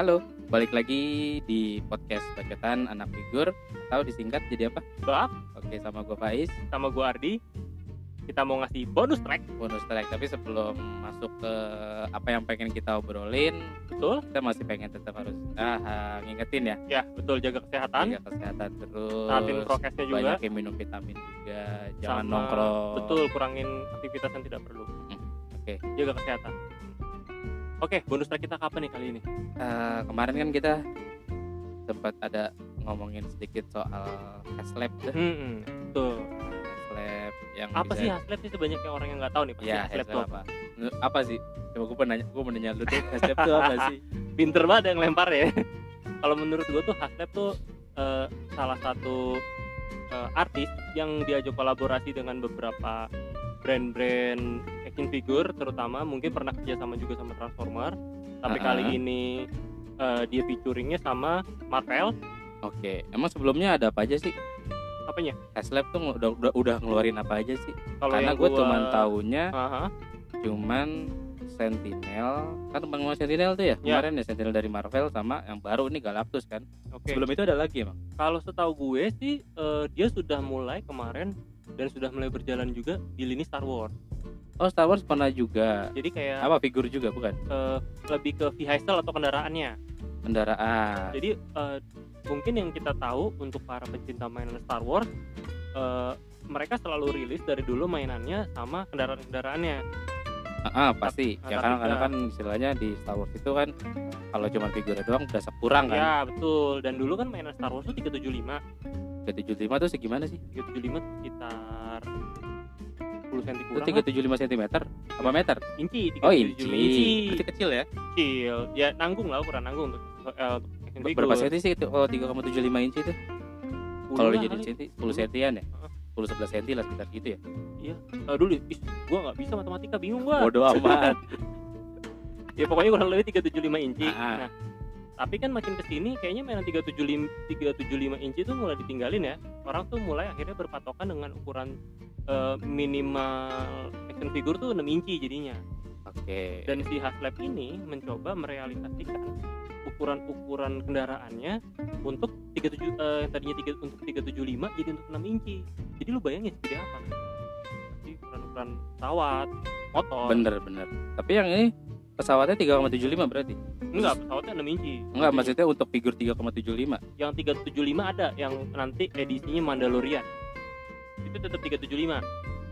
Halo, balik lagi di podcast Bacotan Anak Figur. Atau disingkat jadi apa? Bak. Oke, sama gue Faiz, sama gue Ardi. Kita mau ngasih bonus track. Bonus track. Tapi sebelum masuk ke apa yang pengen kita obrolin, betul. kita masih pengen tetap harus ah, ah, ngingetin ya, ya betul jaga kesehatan. Jaga kesehatan terus. taatin prokesnya juga. Banyakin minum vitamin juga, jangan sama- nongkrong. betul kurangin aktivitas yang tidak perlu. Oke, jaga kesehatan oke bonus track kita kapan nih kali ini Eh, kemarin kan kita sempat ada ngomongin sedikit soal haslab tuh. hmm, betul Haslab yang apa bisa sih haslab sih sebanyak yang orang yang nggak tahu nih pasti Ya, haslab haslab tuh apa? Apa sih? Coba gue penanya, gue mau nanya lu deh, haslab itu apa sih? pinter banget yang lempar ya kalau menurut gue tuh haslab tuh eh, salah satu eh, artis yang diajak kolaborasi dengan beberapa brand-brand action figure terutama mungkin pernah kerja sama juga sama Transformer tapi Ah, kali ah. ini eh, dia featuringnya sama Marvel. Oke, emang sebelumnya ada apa aja sih? apanya? Haslab tuh udah, udah, udah ngeluarin apa aja sih? kalau Karena gue gua- cuman taunya Aha, cuman Sentinel. Kan bang Sentinel tuh ya? Ya. kemarin ya Sentinel dari Marvel sama yang baru ini Galactus kan? Oke. Sebelum itu ada lagi emang? Kalau setahu gue sih eh, dia sudah mulai kemarin dan sudah mulai berjalan juga di lini Star Wars oh Star Wars pernah juga jadi kayak apa figur juga bukan eh, lebih ke vehicle atau kendaraannya kendaraan Jadi eh, mungkin yang kita tahu untuk para pecinta mainan Star Wars, eh, mereka selalu rilis dari dulu mainannya sama kendaraan-kendaraannya. Ah, ah, pasti Tapi- ya karena karena enggak. kan istilahnya di Star Wars itu kan kalau cuma figurnya doang udah sepurang kan Ya betul. Dan dulu kan mainan Star Wars itu 375. ke 75 tuh segimana sih 375 tuh sekitar 10 cm itu kurang. 375 cm apa meter. Inci. oh 375 inci inci. berarti kecil ya Kecil. Ya nanggung lah ukuran nanggung untuk figure. berapa senti sih itu kalau 3,75 inci itu 10 kalau kali. senti 10 sentian ya. 10 11 senti lah sekitar gitu ya Eh, dulu is, gua nggak bisa matematika bingung gua. bodoh amat ya pokoknya kurang lebih 375 inci Ah, ah. nah tapi kan makin ke sini kayaknya mainan 375 375 inci tuh mulai ditinggalin ya. Orang tuh mulai akhirnya berpatokan dengan ukuran eh, minimal action figure tuh 6 inci jadinya. Oke. Dan si Haslab ini mencoba merealisasikan ukuran-ukuran kendaraannya untuk 37 eh, tadinya 3 untuk 375 jadi untuk 6 inci. Jadi lu bayangin segede apa? Jadi ukuran-ukuran pesawat motor. Bener bener. Tapi yang ini pesawatnya 3,75 berarti? Enggak pesawatnya 6 inci. Enggak maksudnya untuk figur 3,75 yang 375 ada yang nanti edisinya Mandalorian. Itu tetap 375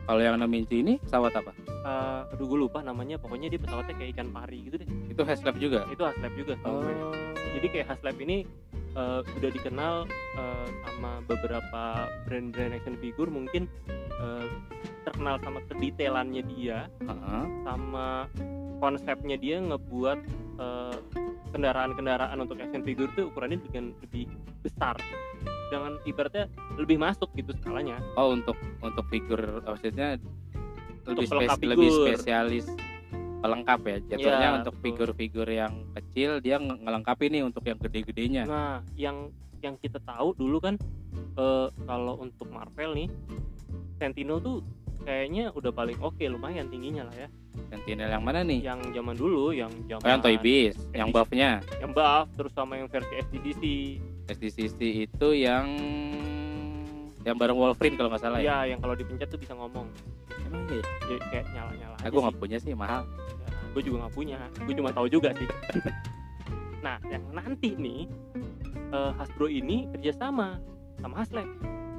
kalau yang 6 inci ini pesawat apa? Eh, aduh gue lupa namanya. Pokoknya dia pesawatnya kayak ikan pari gitu deh. Itu haslab juga? Itu Haslab juga. Setahu gue. jadi kayak Haslab ini eh, udah dikenal eh, sama beberapa brand-brand action figure mungkin eh, terkenal sama kedetailannya dia Heeh. sama konsepnya dia ngebuat eh, kendaraan-kendaraan untuk action figure tuh ukurannya dengan lebih besar. Dengan ibaratnya lebih masuk gitu skalanya. Oh untuk untuk figur maksudnya lebih, Untuk pelengkap spes- lebih figur. spesialis pelengkap ya. Jatuhnya Iya, untuk figur-figur yang kecil dia nge- ngelengkapi nih untuk yang gede-gedenya. Nah, yang yang kita tahu dulu kan eh, kalau untuk Marvel nih, Sentinel tuh kayaknya udah paling oke, lumayan tingginya lah ya. Sentinel yang mana nih Yang zaman dulu, yang zaman oh yang Toy Biz yang buffnya yang buff, terus sama yang versi SDCC, SDCC itu yang yang bareng Wolverine kalau nggak salah ya ya yang kalau dipencet tuh bisa ngomong, emang iya ya, kayak nyala-nyala. aku aja nggak punya sih mahal gue juga nggak punya, gue cuma tahu juga sih. nah, yang nanti nih eh, Hasbro ini kerjasama sama Haslab.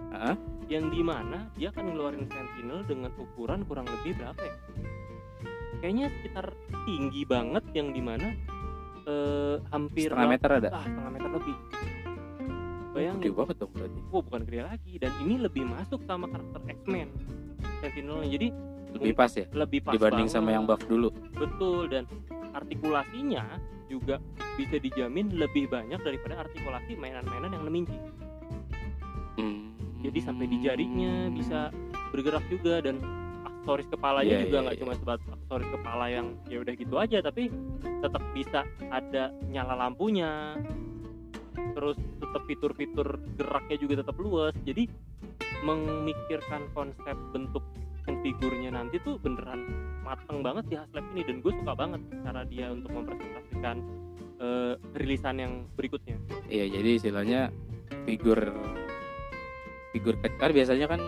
Heeh. yang di mana dia akan ngeluarin Sentinel dengan ukuran kurang lebih berapa ya? Kayaknya sekitar tinggi banget yang di mana eh, hampir setengah meter ada ah, setengah meter lebih. gede Bayangin, banget dong berarti oh bukan gede lagi dan ini lebih masuk sama karakter X-Men Sentinelnya jadi lebih pas ya lebih pas dibanding sama banget. yang buff dulu betul dan artikulasinya juga bisa dijamin lebih banyak daripada artikulasi mainan-mainan yang 6 inci. Hmm. jadi sampai di jarinya bisa bergerak juga dan aksesoris kepalanya Iya, juga iya, nggak iya. cuma sebatas aksesoris kepala yang ya udah gitu aja tapi tetap bisa ada nyala lampunya terus tetap fitur-fitur geraknya juga tetap luas jadi memikirkan konsep bentuk figurnya nanti tuh beneran mateng banget di Haslab ini dan gue suka banget cara dia untuk mempresentasikan eh, rilisan yang berikutnya iya jadi istilahnya figur figur kan biasanya kan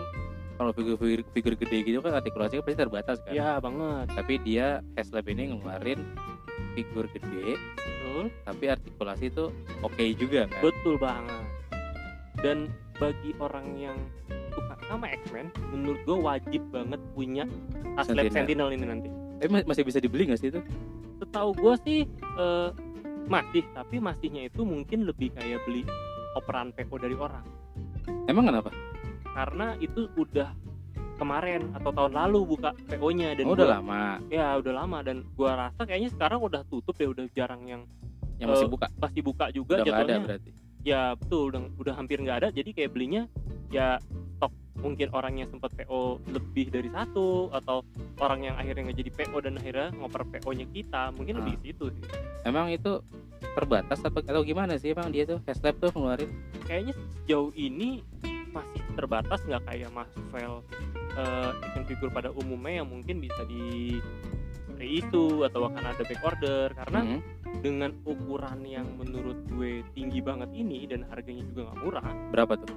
kalau figur figur, gede gitu kan artikulasinya pasti terbatas kan. Ya banget. Tapi dia Haslab ini ngeluarin figur gede betul. tapi artikulasi itu oke juga kan. Betul banget. Dan bagi orang yang suka sama X-Men menurut gue wajib banget punya Haslab Sentinel. Sentinel ini nanti. Ma- masih bisa dibeli nggak sih itu? Setahu gue sih eh, masih tapi masihnya itu mungkin lebih kayak beli operan PO dari orang. Emang kenapa karena itu udah kemarin atau tahun lalu buka PO-nya dan oh, udah gua- lama. Ya udah lama dan gua rasa kayaknya sekarang udah tutup deh udah jarang yang yang masih Eh, buka? pasti buka juga udah nggak ada jatuhnya berarti? Ya betul udah, udah hampir nggak ada. Jadi kayak belinya ya stok mungkin orang yang sempat PO lebih dari satu atau orang yang akhirnya nggak jadi PO dan akhirnya ngoper PO-nya kita mungkin lebih Ah. situ sih. Emang itu terbatas atau, atau gimana sih? Emang dia tuh Haslab tuh ngeluarin? Kayaknya sejauh ini masih terbatas nggak kayak Marvel eh, action figure pada umumnya yang mungkin bisa di reissue atau akan ada back order karena Mhm. dengan ukuran yang menurut gue tinggi banget ini dan harganya juga nggak murah berapa tuh?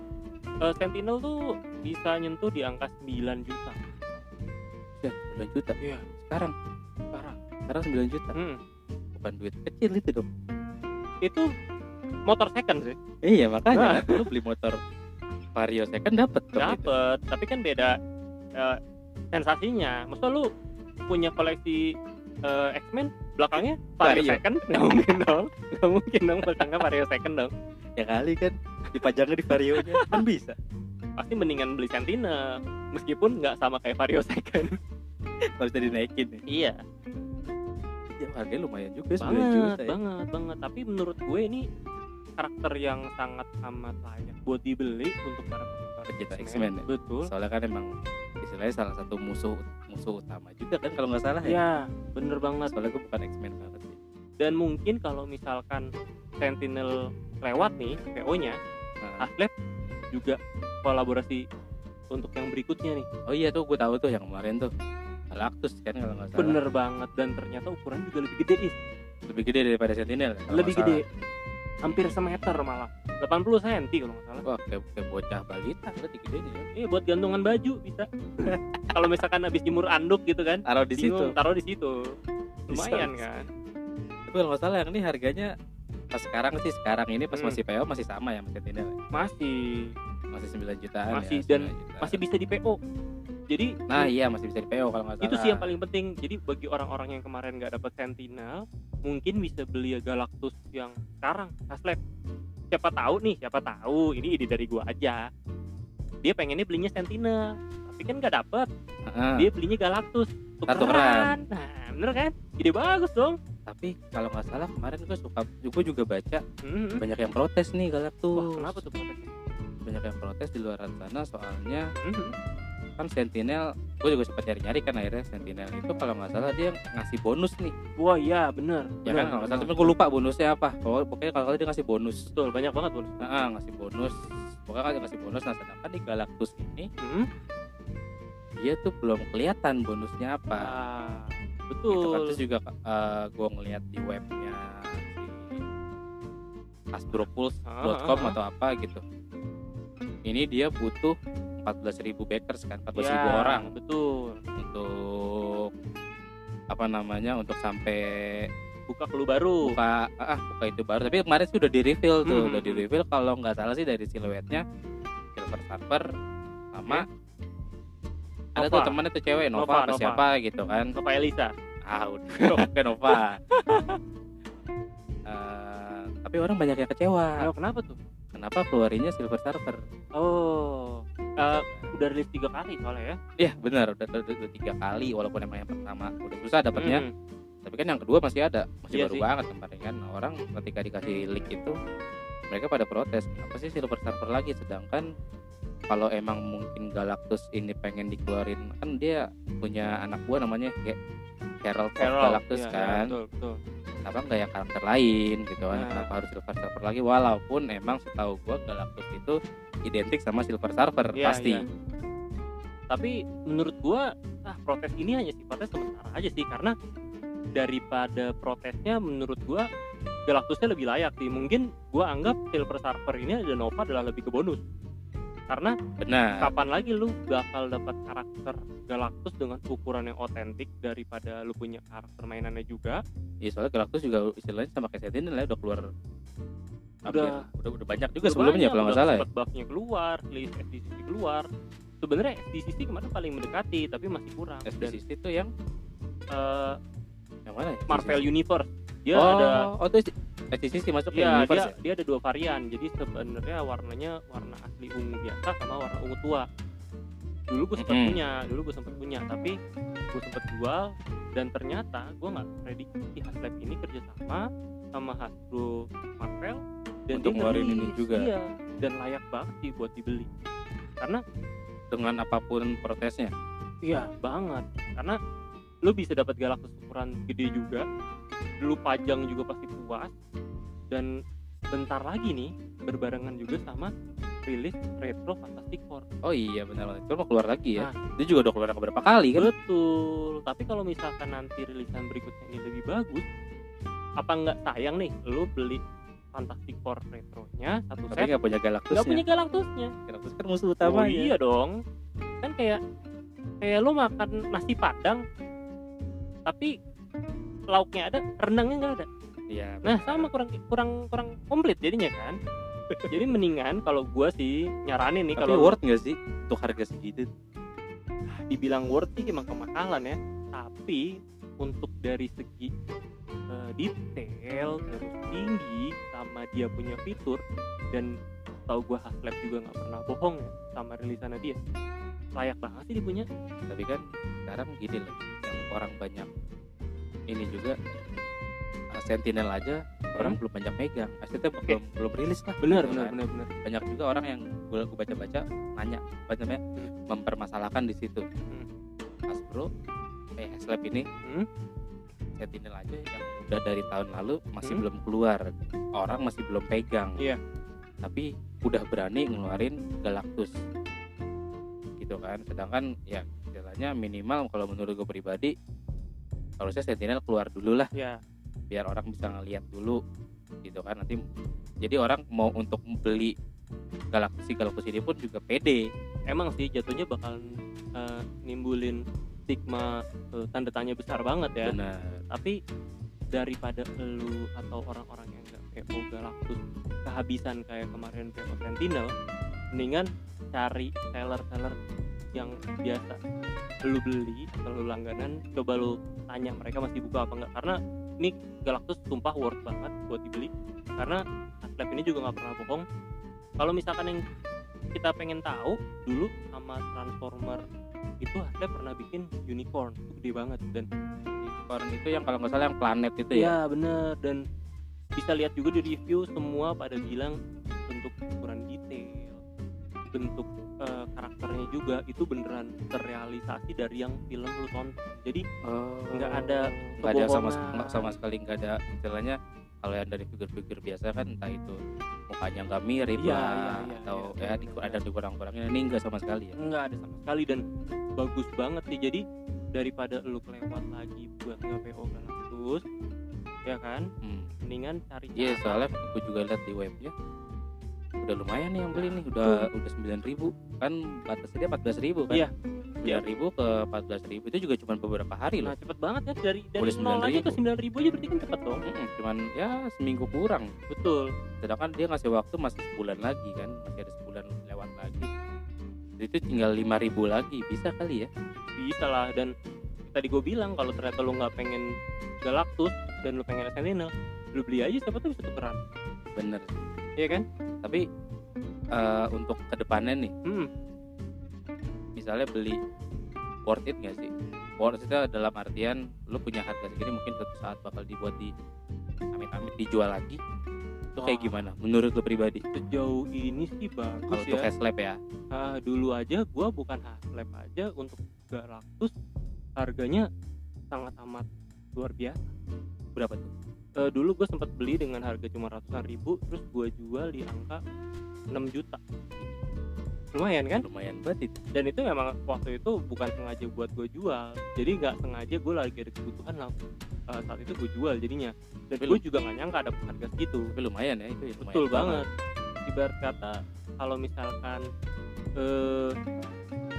eh, Sentinel tuh bisa nyentuh di angka 9 juta. Ya 9 juta. Iya. sekarang? Sekarang. Sekarang 9 juta? Hmm, bukan duit kecil itu dong. Itu motor second sih. Iya makanya. Kan lu beli motor Vario second dapet dong itu. dapet tapi kan beda eh, sensasinya. Maksud lu punya koleksi eh, X-Men belakangnya Vario Vario. second? Nggak mungkin dong. Nggak mungkin dong belakangnya Vario second dong. Ya kali kan dipajangnya di Vario nya kan bisa. Pasti mendingan beli Sentinel meskipun nggak sama kayak Vario second. Kalau bisa dinaikin nih iya. Ya harganya lumayan juga 9 banget juta ya. banget banget. Tapi menurut gue ini karakter yang sangat amat layak buat dibeli untuk para pecinta Pecinta X-Men ya? betul. Soalnya kan emang istilahnya salah satu musuh musuh utama juga kan kalau nggak salah ya. Ya bener banget. Soalnya gue bukan X-Men banget sih. Dan mungkin kalau misalkan Sentinel lewat nih PO-nya Nah, Haslab juga kolaborasi untuk yang berikutnya nih. Oh iya tuh gue tahu tuh yang kemarin tuh. Galactus kan kalau nggak salah. Bener banget. Dan ternyata ukuran juga lebih gede Is. lebih gede daripada Sentinel ya, lebih gede hampir semeter malah. 80 cm kalau nggak salah. Wah kayak, kayak bocah balita berarti gedenya ya. Iya buat gantungan baju bisa. Kalau misalkan habis jemur anduk gitu kan. Taruh di situ. taruh di situ. Lumayan bisa. kan. Tapi kalau nggak salah yang ini harganya pas sekarang sih sekarang ini pas Hmm. masih PO masih sama ya sama Sentinel ya? masih. Masih 9 jutaan Masih, ya, dan 9 juta. masih bisa di PO jadi nah iya masih bisa di PO kalau nggak salah. itu sih yang paling penting. Jadi bagi orang-orang yang kemarin nggak dapat Sentinel mungkin bisa beli Galactus yang sekarang Haslab siapa tahu nih siapa tahu ini ide dari gua aja. Dia pengennya belinya Sentinel tapi kan nggak dapet. Heeh. dia belinya Galactus. Tukeran. tukeran nah bener kan? Ide bagus dong. Tapi kalau nggak salah kemarin gue suka gue juga baca Mhm. banyak yang protes nih Galactus. Wah kenapa tuh protesnya? Banyak yang protes di luar sana soalnya Mhm. Kan Sentinel gue juga sempat nyari-nyari kan akhirnya Sentinel itu kalau nggak salah dia ngasih bonus nih. Wah iya bener. Ya bener, kan kalau salah tapi gue lupa bonusnya apa. Pokoknya- pokoknya kalau dia ngasih bonus. Betul banyak banget bonus. Nah, ngasih bonus. Pokoknya kan dia ngasih bonus nah sedangkan di Galactus ini Mhm. dia tuh belum kelihatan bonusnya apa. Ah, gitu kan. betul. Terus juga gue ngeliat di webnya si hasbropulse.com Ah, ah, ah. atau apa gitu. Ini dia butuh 14.000 backers kan 14.000 Ya, orang. betul. Untuk apa namanya untuk sampai buka clue baru. Buka ah buka itu baru. Tapi kemarin sih udah di reveal tuh Hmm. udah di reveal kalau nggak salah sih dari siluetnya silver surfer sama ada tuh temannya tuh cewek Nova, Nova, apa Nova. siapa gitu kan. Nova Elisa. Ah udah oke Nova. Eh, tapi orang banyak yang kecewa. Ayo, kenapa tuh? Kenapa keluarinnya silver surfer? Oh eh, udah rilis tiga kali soalnya ya. Iya benar. Udah, udah, udah tiga kali walaupun emang yang pertama udah susah dapatnya. Mhm. tapi kan yang kedua masih ada masih Iya baru sih. banget kemarin kan. Orang ketika dikasih link itu mereka pada protes kenapa sih silver surfer lagi? Sedangkan kalau emang mungkin Galactus ini pengen dikeluarin kan dia punya anak buah namanya kayak Herald of Carol, Galactus iya, iya, kan. betul betul. Kenapa nggak yang karakter lain gitu kan? Nah. kenapa harus silver surfer lagi? Walaupun emang setahu gua Galactus itu identik sama silver surfer Iya, pasti. iya. tapi menurut gua ah protes ini hanya sifatnya sementara aja sih karena daripada protesnya menurut gua Galactusnya lebih layak sih. Mungkin gua anggap Silver Surfer ini ada Nova adalah lebih ke bonus karena benar. kapan lagi lu bakal dapat karakter Galactus dengan ukuran yang otentik daripada lu punya karakter mainannya juga? Ya soalnya Galactus juga istilahnya sama kayak Sentinel ya udah keluar Udah. udah udah banyak juga Udah sebelumnya banyak, kalau nggak salah ya. buffnya keluar list SDCC keluar. Sebenarnya SDCC kemarin paling mendekati tapi masih kurang. SDCC itu yang? Eh, yang mana ya? Marvel Universe. Dia oh, ada oh itu SDCC masuk ke Iya, universe dia, ya? dia ada dua varian. Jadi sebenarnya warnanya warna asli ungu biasa sama warna ungu tua. Dulu gue sempat Mm-mm. punya, dulu gue sempat punya, tapi gue sempat jual dan ternyata gue nggak prediksi Haslab ini kerjasama sama Hasbro Marvel dan Untuk ngeluarin ini juga. Iya, dan layak banget sih buat dibeli. Karena dengan apa pun protesnya Iya banget karena lu bisa dapat Galactus ukuran gede juga lu pajang juga pasti puas. Dan bentar lagi nih berbarengan juga sama rilis retro Fantastic Four. Oh iya benar. Banget itu mau keluar lagi ya? Nah. dia juga udah keluar beberapa kali kan? Betul. Tapi kalau misalkan nanti rilisan berikutnya ini lebih bagus apa nggak sayang nih? Lu beli Fantastic Four retronya satu tapi set. nggak punya nggak Galactusnya punya Galactusnya Galactus kan musuh oh utamanya iya dong. Kan kayak kayak lu makan nasi padang tapi lauknya ada rendangnya nggak ada. Iya nah sama kurang kurang kurang komplit jadinya kan. Jadi mendingan kalau gua sih nyaranin nih kalau worth nggak sih untuk harga segitu? Dibilang worth sih emang kemahalan ya. Tapi untuk dari segi eh, detail terus tinggi sama dia punya fitur dan tau gua Haslab juga nggak pernah bohong ya sama rilisannya dia. Layak banget sih dia punya. Tapi kan sekarang gini loh yang orang banyak ini juga uh, Sentinel aja orang belum banyak megang maksudnya Oke. belum belum rilis lah benar gitu benar kan. benar benar banyak juga orang yang gue baca-baca nanya apa namanya mempermasalahkan di situ Hmm. Hasbro eh Haslab ini Hmm. Sentinel aja yang udah dari tahun lalu masih Hmm. belum keluar orang masih belum pegang Iya. tapi udah berani ngeluarin Galactus gitu kan sedangkan ya istilahnya minimal kalau menurut gue pribadi harusnya Sentinel keluar dulu lah. Ya biar orang bisa ngeliat dulu gitu kan. Nanti jadi orang mau untuk beli Galactus si Galactus ini pun juga pede. Emang sih jatuhnya bakal eh, nimbulin stigma eh, tanda tanya besar banget ya. Benar. Tapi daripada lu atau orang-orang yang nggak PO Galactus kehabisan kayak kemarin PO Sentinel mendingan cari seller-seller yang biasa lu beli atau lu langganan coba lu tanya mereka masih buka apa enggak. Karena ini Galactus sumpah worth banget buat dibeli. Karena Haslab ini juga nggak pernah bohong. Kalau misalkan yang kita pengen tahu dulu sama Transformer itu Haslab pernah bikin unicorn gede banget. Dan unicorn itu yang kalau nggak salah yang planet itu ya? Iya bener. Dan bisa lihat juga di review semua pada bilang bentuk ukuran detail, bentuk karakternya juga itu beneran terrealisasi dari yang film lu tonton. Jadi Oh, Nggak ada nggak ada sama nggak sama sekali nggak ada istilahnya kalau yang dari figur-figur biasa kan entah itu mukanya nggak mirip Iya, lah iya, iya, atau iya. ya di, ada dikurang-kurangnya ini enggak sama sekali ya nggak ada sama sekali dan bagus banget sih. Jadi daripada lu kelewat lagi buat nge PO Galactus, ya kan? Hmm. Mendingan cari Iya soalnya aku juga lihat di webnya udah lumayan nih yang beli nih udah udah sembilan ribu. Kan batasnya dia empat belas ribu kan? Iya. sembilan ribu ke empat belas ribu itu juga cuma beberapa hari loh. Nah cepet banget ya. Dari dari nol aja ke 9.000. sembilan ribu aja berarti kan cepet dong. Mm-mm, cuman ya seminggu kurang. Betul. sedangkan dia ngasih waktu masih sebulan lagi kan masih ada sebulan lewat lagi. Jadi itu tinggal lima ribu lagi bisa kali ya? Bisa lah dan tadi gue bilang kalau ternyata lu nggak pengen Galactus dan lu pengen Sentinel lu beli aja siapa tuh bisa tukeran. Bener. Iya kan tapi eh, untuk ke depannya nih hmm. misalnya beli worth it nggak sih? Worth it itu dalam artian lu punya harga segini mungkin suatu saat bakal dibuat di amit-amit dijual lagi itu kayak gimana menurut lu pribadi? Sejauh ini sih kalau bagus untuk ya. Haslab ya? Ah, dulu aja gue bukan Haslab aja untuk Galactus harganya sangat amat luar biasa. Berapa tuh Eh, dulu gue sempat beli dengan harga cuma ratusan ribu terus gue jual di angka 6 juta. Lumayan kan? Lumayan banget itu. Dan itu memang waktu itu bukan sengaja buat gue jual jadi nggak sengaja gue lagi ada kebutuhan langsung uh, saat itu gue jual jadinya. Dan gue juga nggak nyangka ada harga segitu. Tapi lumayan ya itu ya, lumayan betul banget. ibarat kata kalau misalkan eh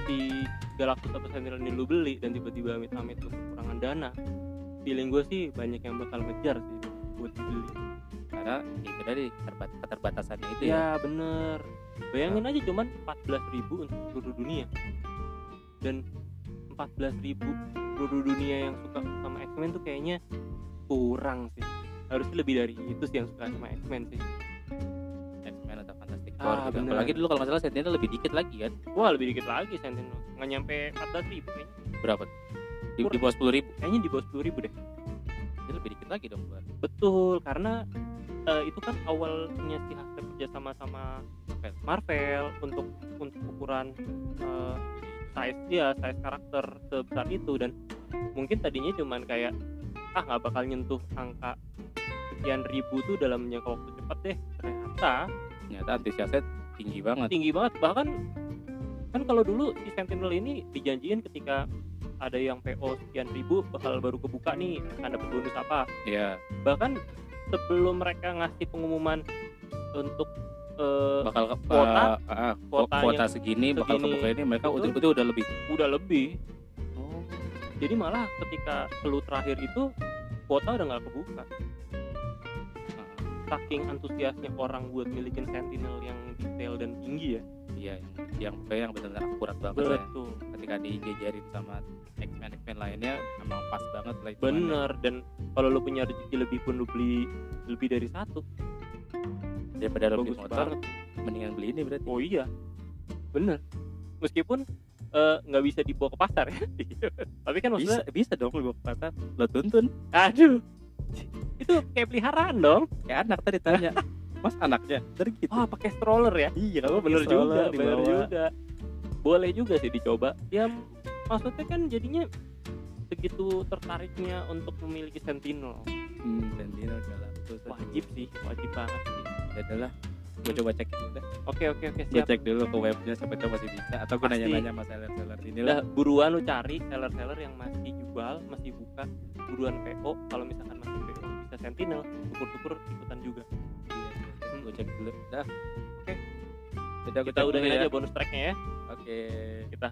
si Galactus atau Sentinel ini lu beli dan tiba-tiba amit-amit lu kekurangan dana feeling gue sih banyak yang bakal ngejar sih buat dibeli karena itu tadi keterbat keterbatasannya itu ya ya. bener. Bayangin aja cuman 14.000 ribu untuk seluruh dunia. Dan 14.000 ribu seluruh dunia yang suka sama X-Men tuh kayaknya kurang sih. Harusnya lebih dari itu sih yang suka sama X-Men sih. X-Men atau Fantastic Ah, Four gitu. bener. apalagi dulu kalau masalah Sentinel lebih dikit lagi kan? Wah lebih dikit lagi Sentinel nggak nyampe 14.000 ribu kayaknya. Berapa tuh? di, di bawah sepuluh ribu. Kayaknya di bawah 10.000 ribu deh Jadi lebih dikit lagi dong buat betul karena eh, itu kan awalnya si Hasbro kerja sama sama Marvel. Marvel untuk untuk ukuran eh, size dia size karakter sebesar itu. Dan mungkin tadinya cuman kayak ah nggak bakal nyentuh angka sekian ribu tuh dalam jangka waktu cepat deh. Ternyata ternyata antusiasnya tinggi banget. Tinggi banget. Bahkan kan kalau dulu si Sentinel ini dijanjiin ketika ada yang PO sekian ribu bakal baru kebuka nih akan dapat bonus apa. Ya bahkan sebelum mereka ngasih pengumuman untuk eh, bakal ke, Kuota? eh, ah, ku- Kuotanya kuota segini, bakal segini. kebuka ini mereka udah itu udah lebih. Udah lebih. Oh. Jadi malah ketika lu terakhir itu kuota udah nggak kebuka. Saking antusiasnya orang buat milikin Sentinel yang detail dan tinggi ya iya yang yang benar-benar akurat banget ya. betul. Ketika dijejerin sama X-Men X-Men lainnya emang pas banget lah itu bener dan kalau lu punya rezeki lebih pun lu beli lebih dari satu. Daripada lu beli motor banget. mendingan beli ini berarti. Oh iya. Bener meskipun eh, nggak bisa dibawa ke pasar ya. Tapi kan bisa maksudnya bisa dong lu bawa ke pasar. Lo tuntun. Aduh. Itu kayak peliharaan dong. Kayak anak tadi tanya mas anaknya dari gitu oh pakai stroller ya iya Oh, bener stroller juga, bener juga. Boleh juga sih dicoba. Ya maksudnya kan jadinya begitu tertariknya untuk memiliki Sentinel. hmm, Sentinel aduh. Wajib sih, wajib banget sih. ya adalah gue coba cek dulu deh Oke oke oke gue siap. cek dulu ke webnya siapa tahu masih bisa atau gue nanya-nanya sama seller-seller ini lah buruan lu cari seller-seller yang masih jual, masih buka, buruan PO. Kalau misalkan masih PO bisa Sentinel, syukur-syukur ikutan juga. iya, gue cek dulu dah Oke. Gua Kita cek udahin aja ya. bonus tracknya ya. oke Kita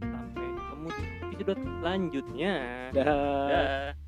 sampai ketemu di episode selanjutnya. dah Dah.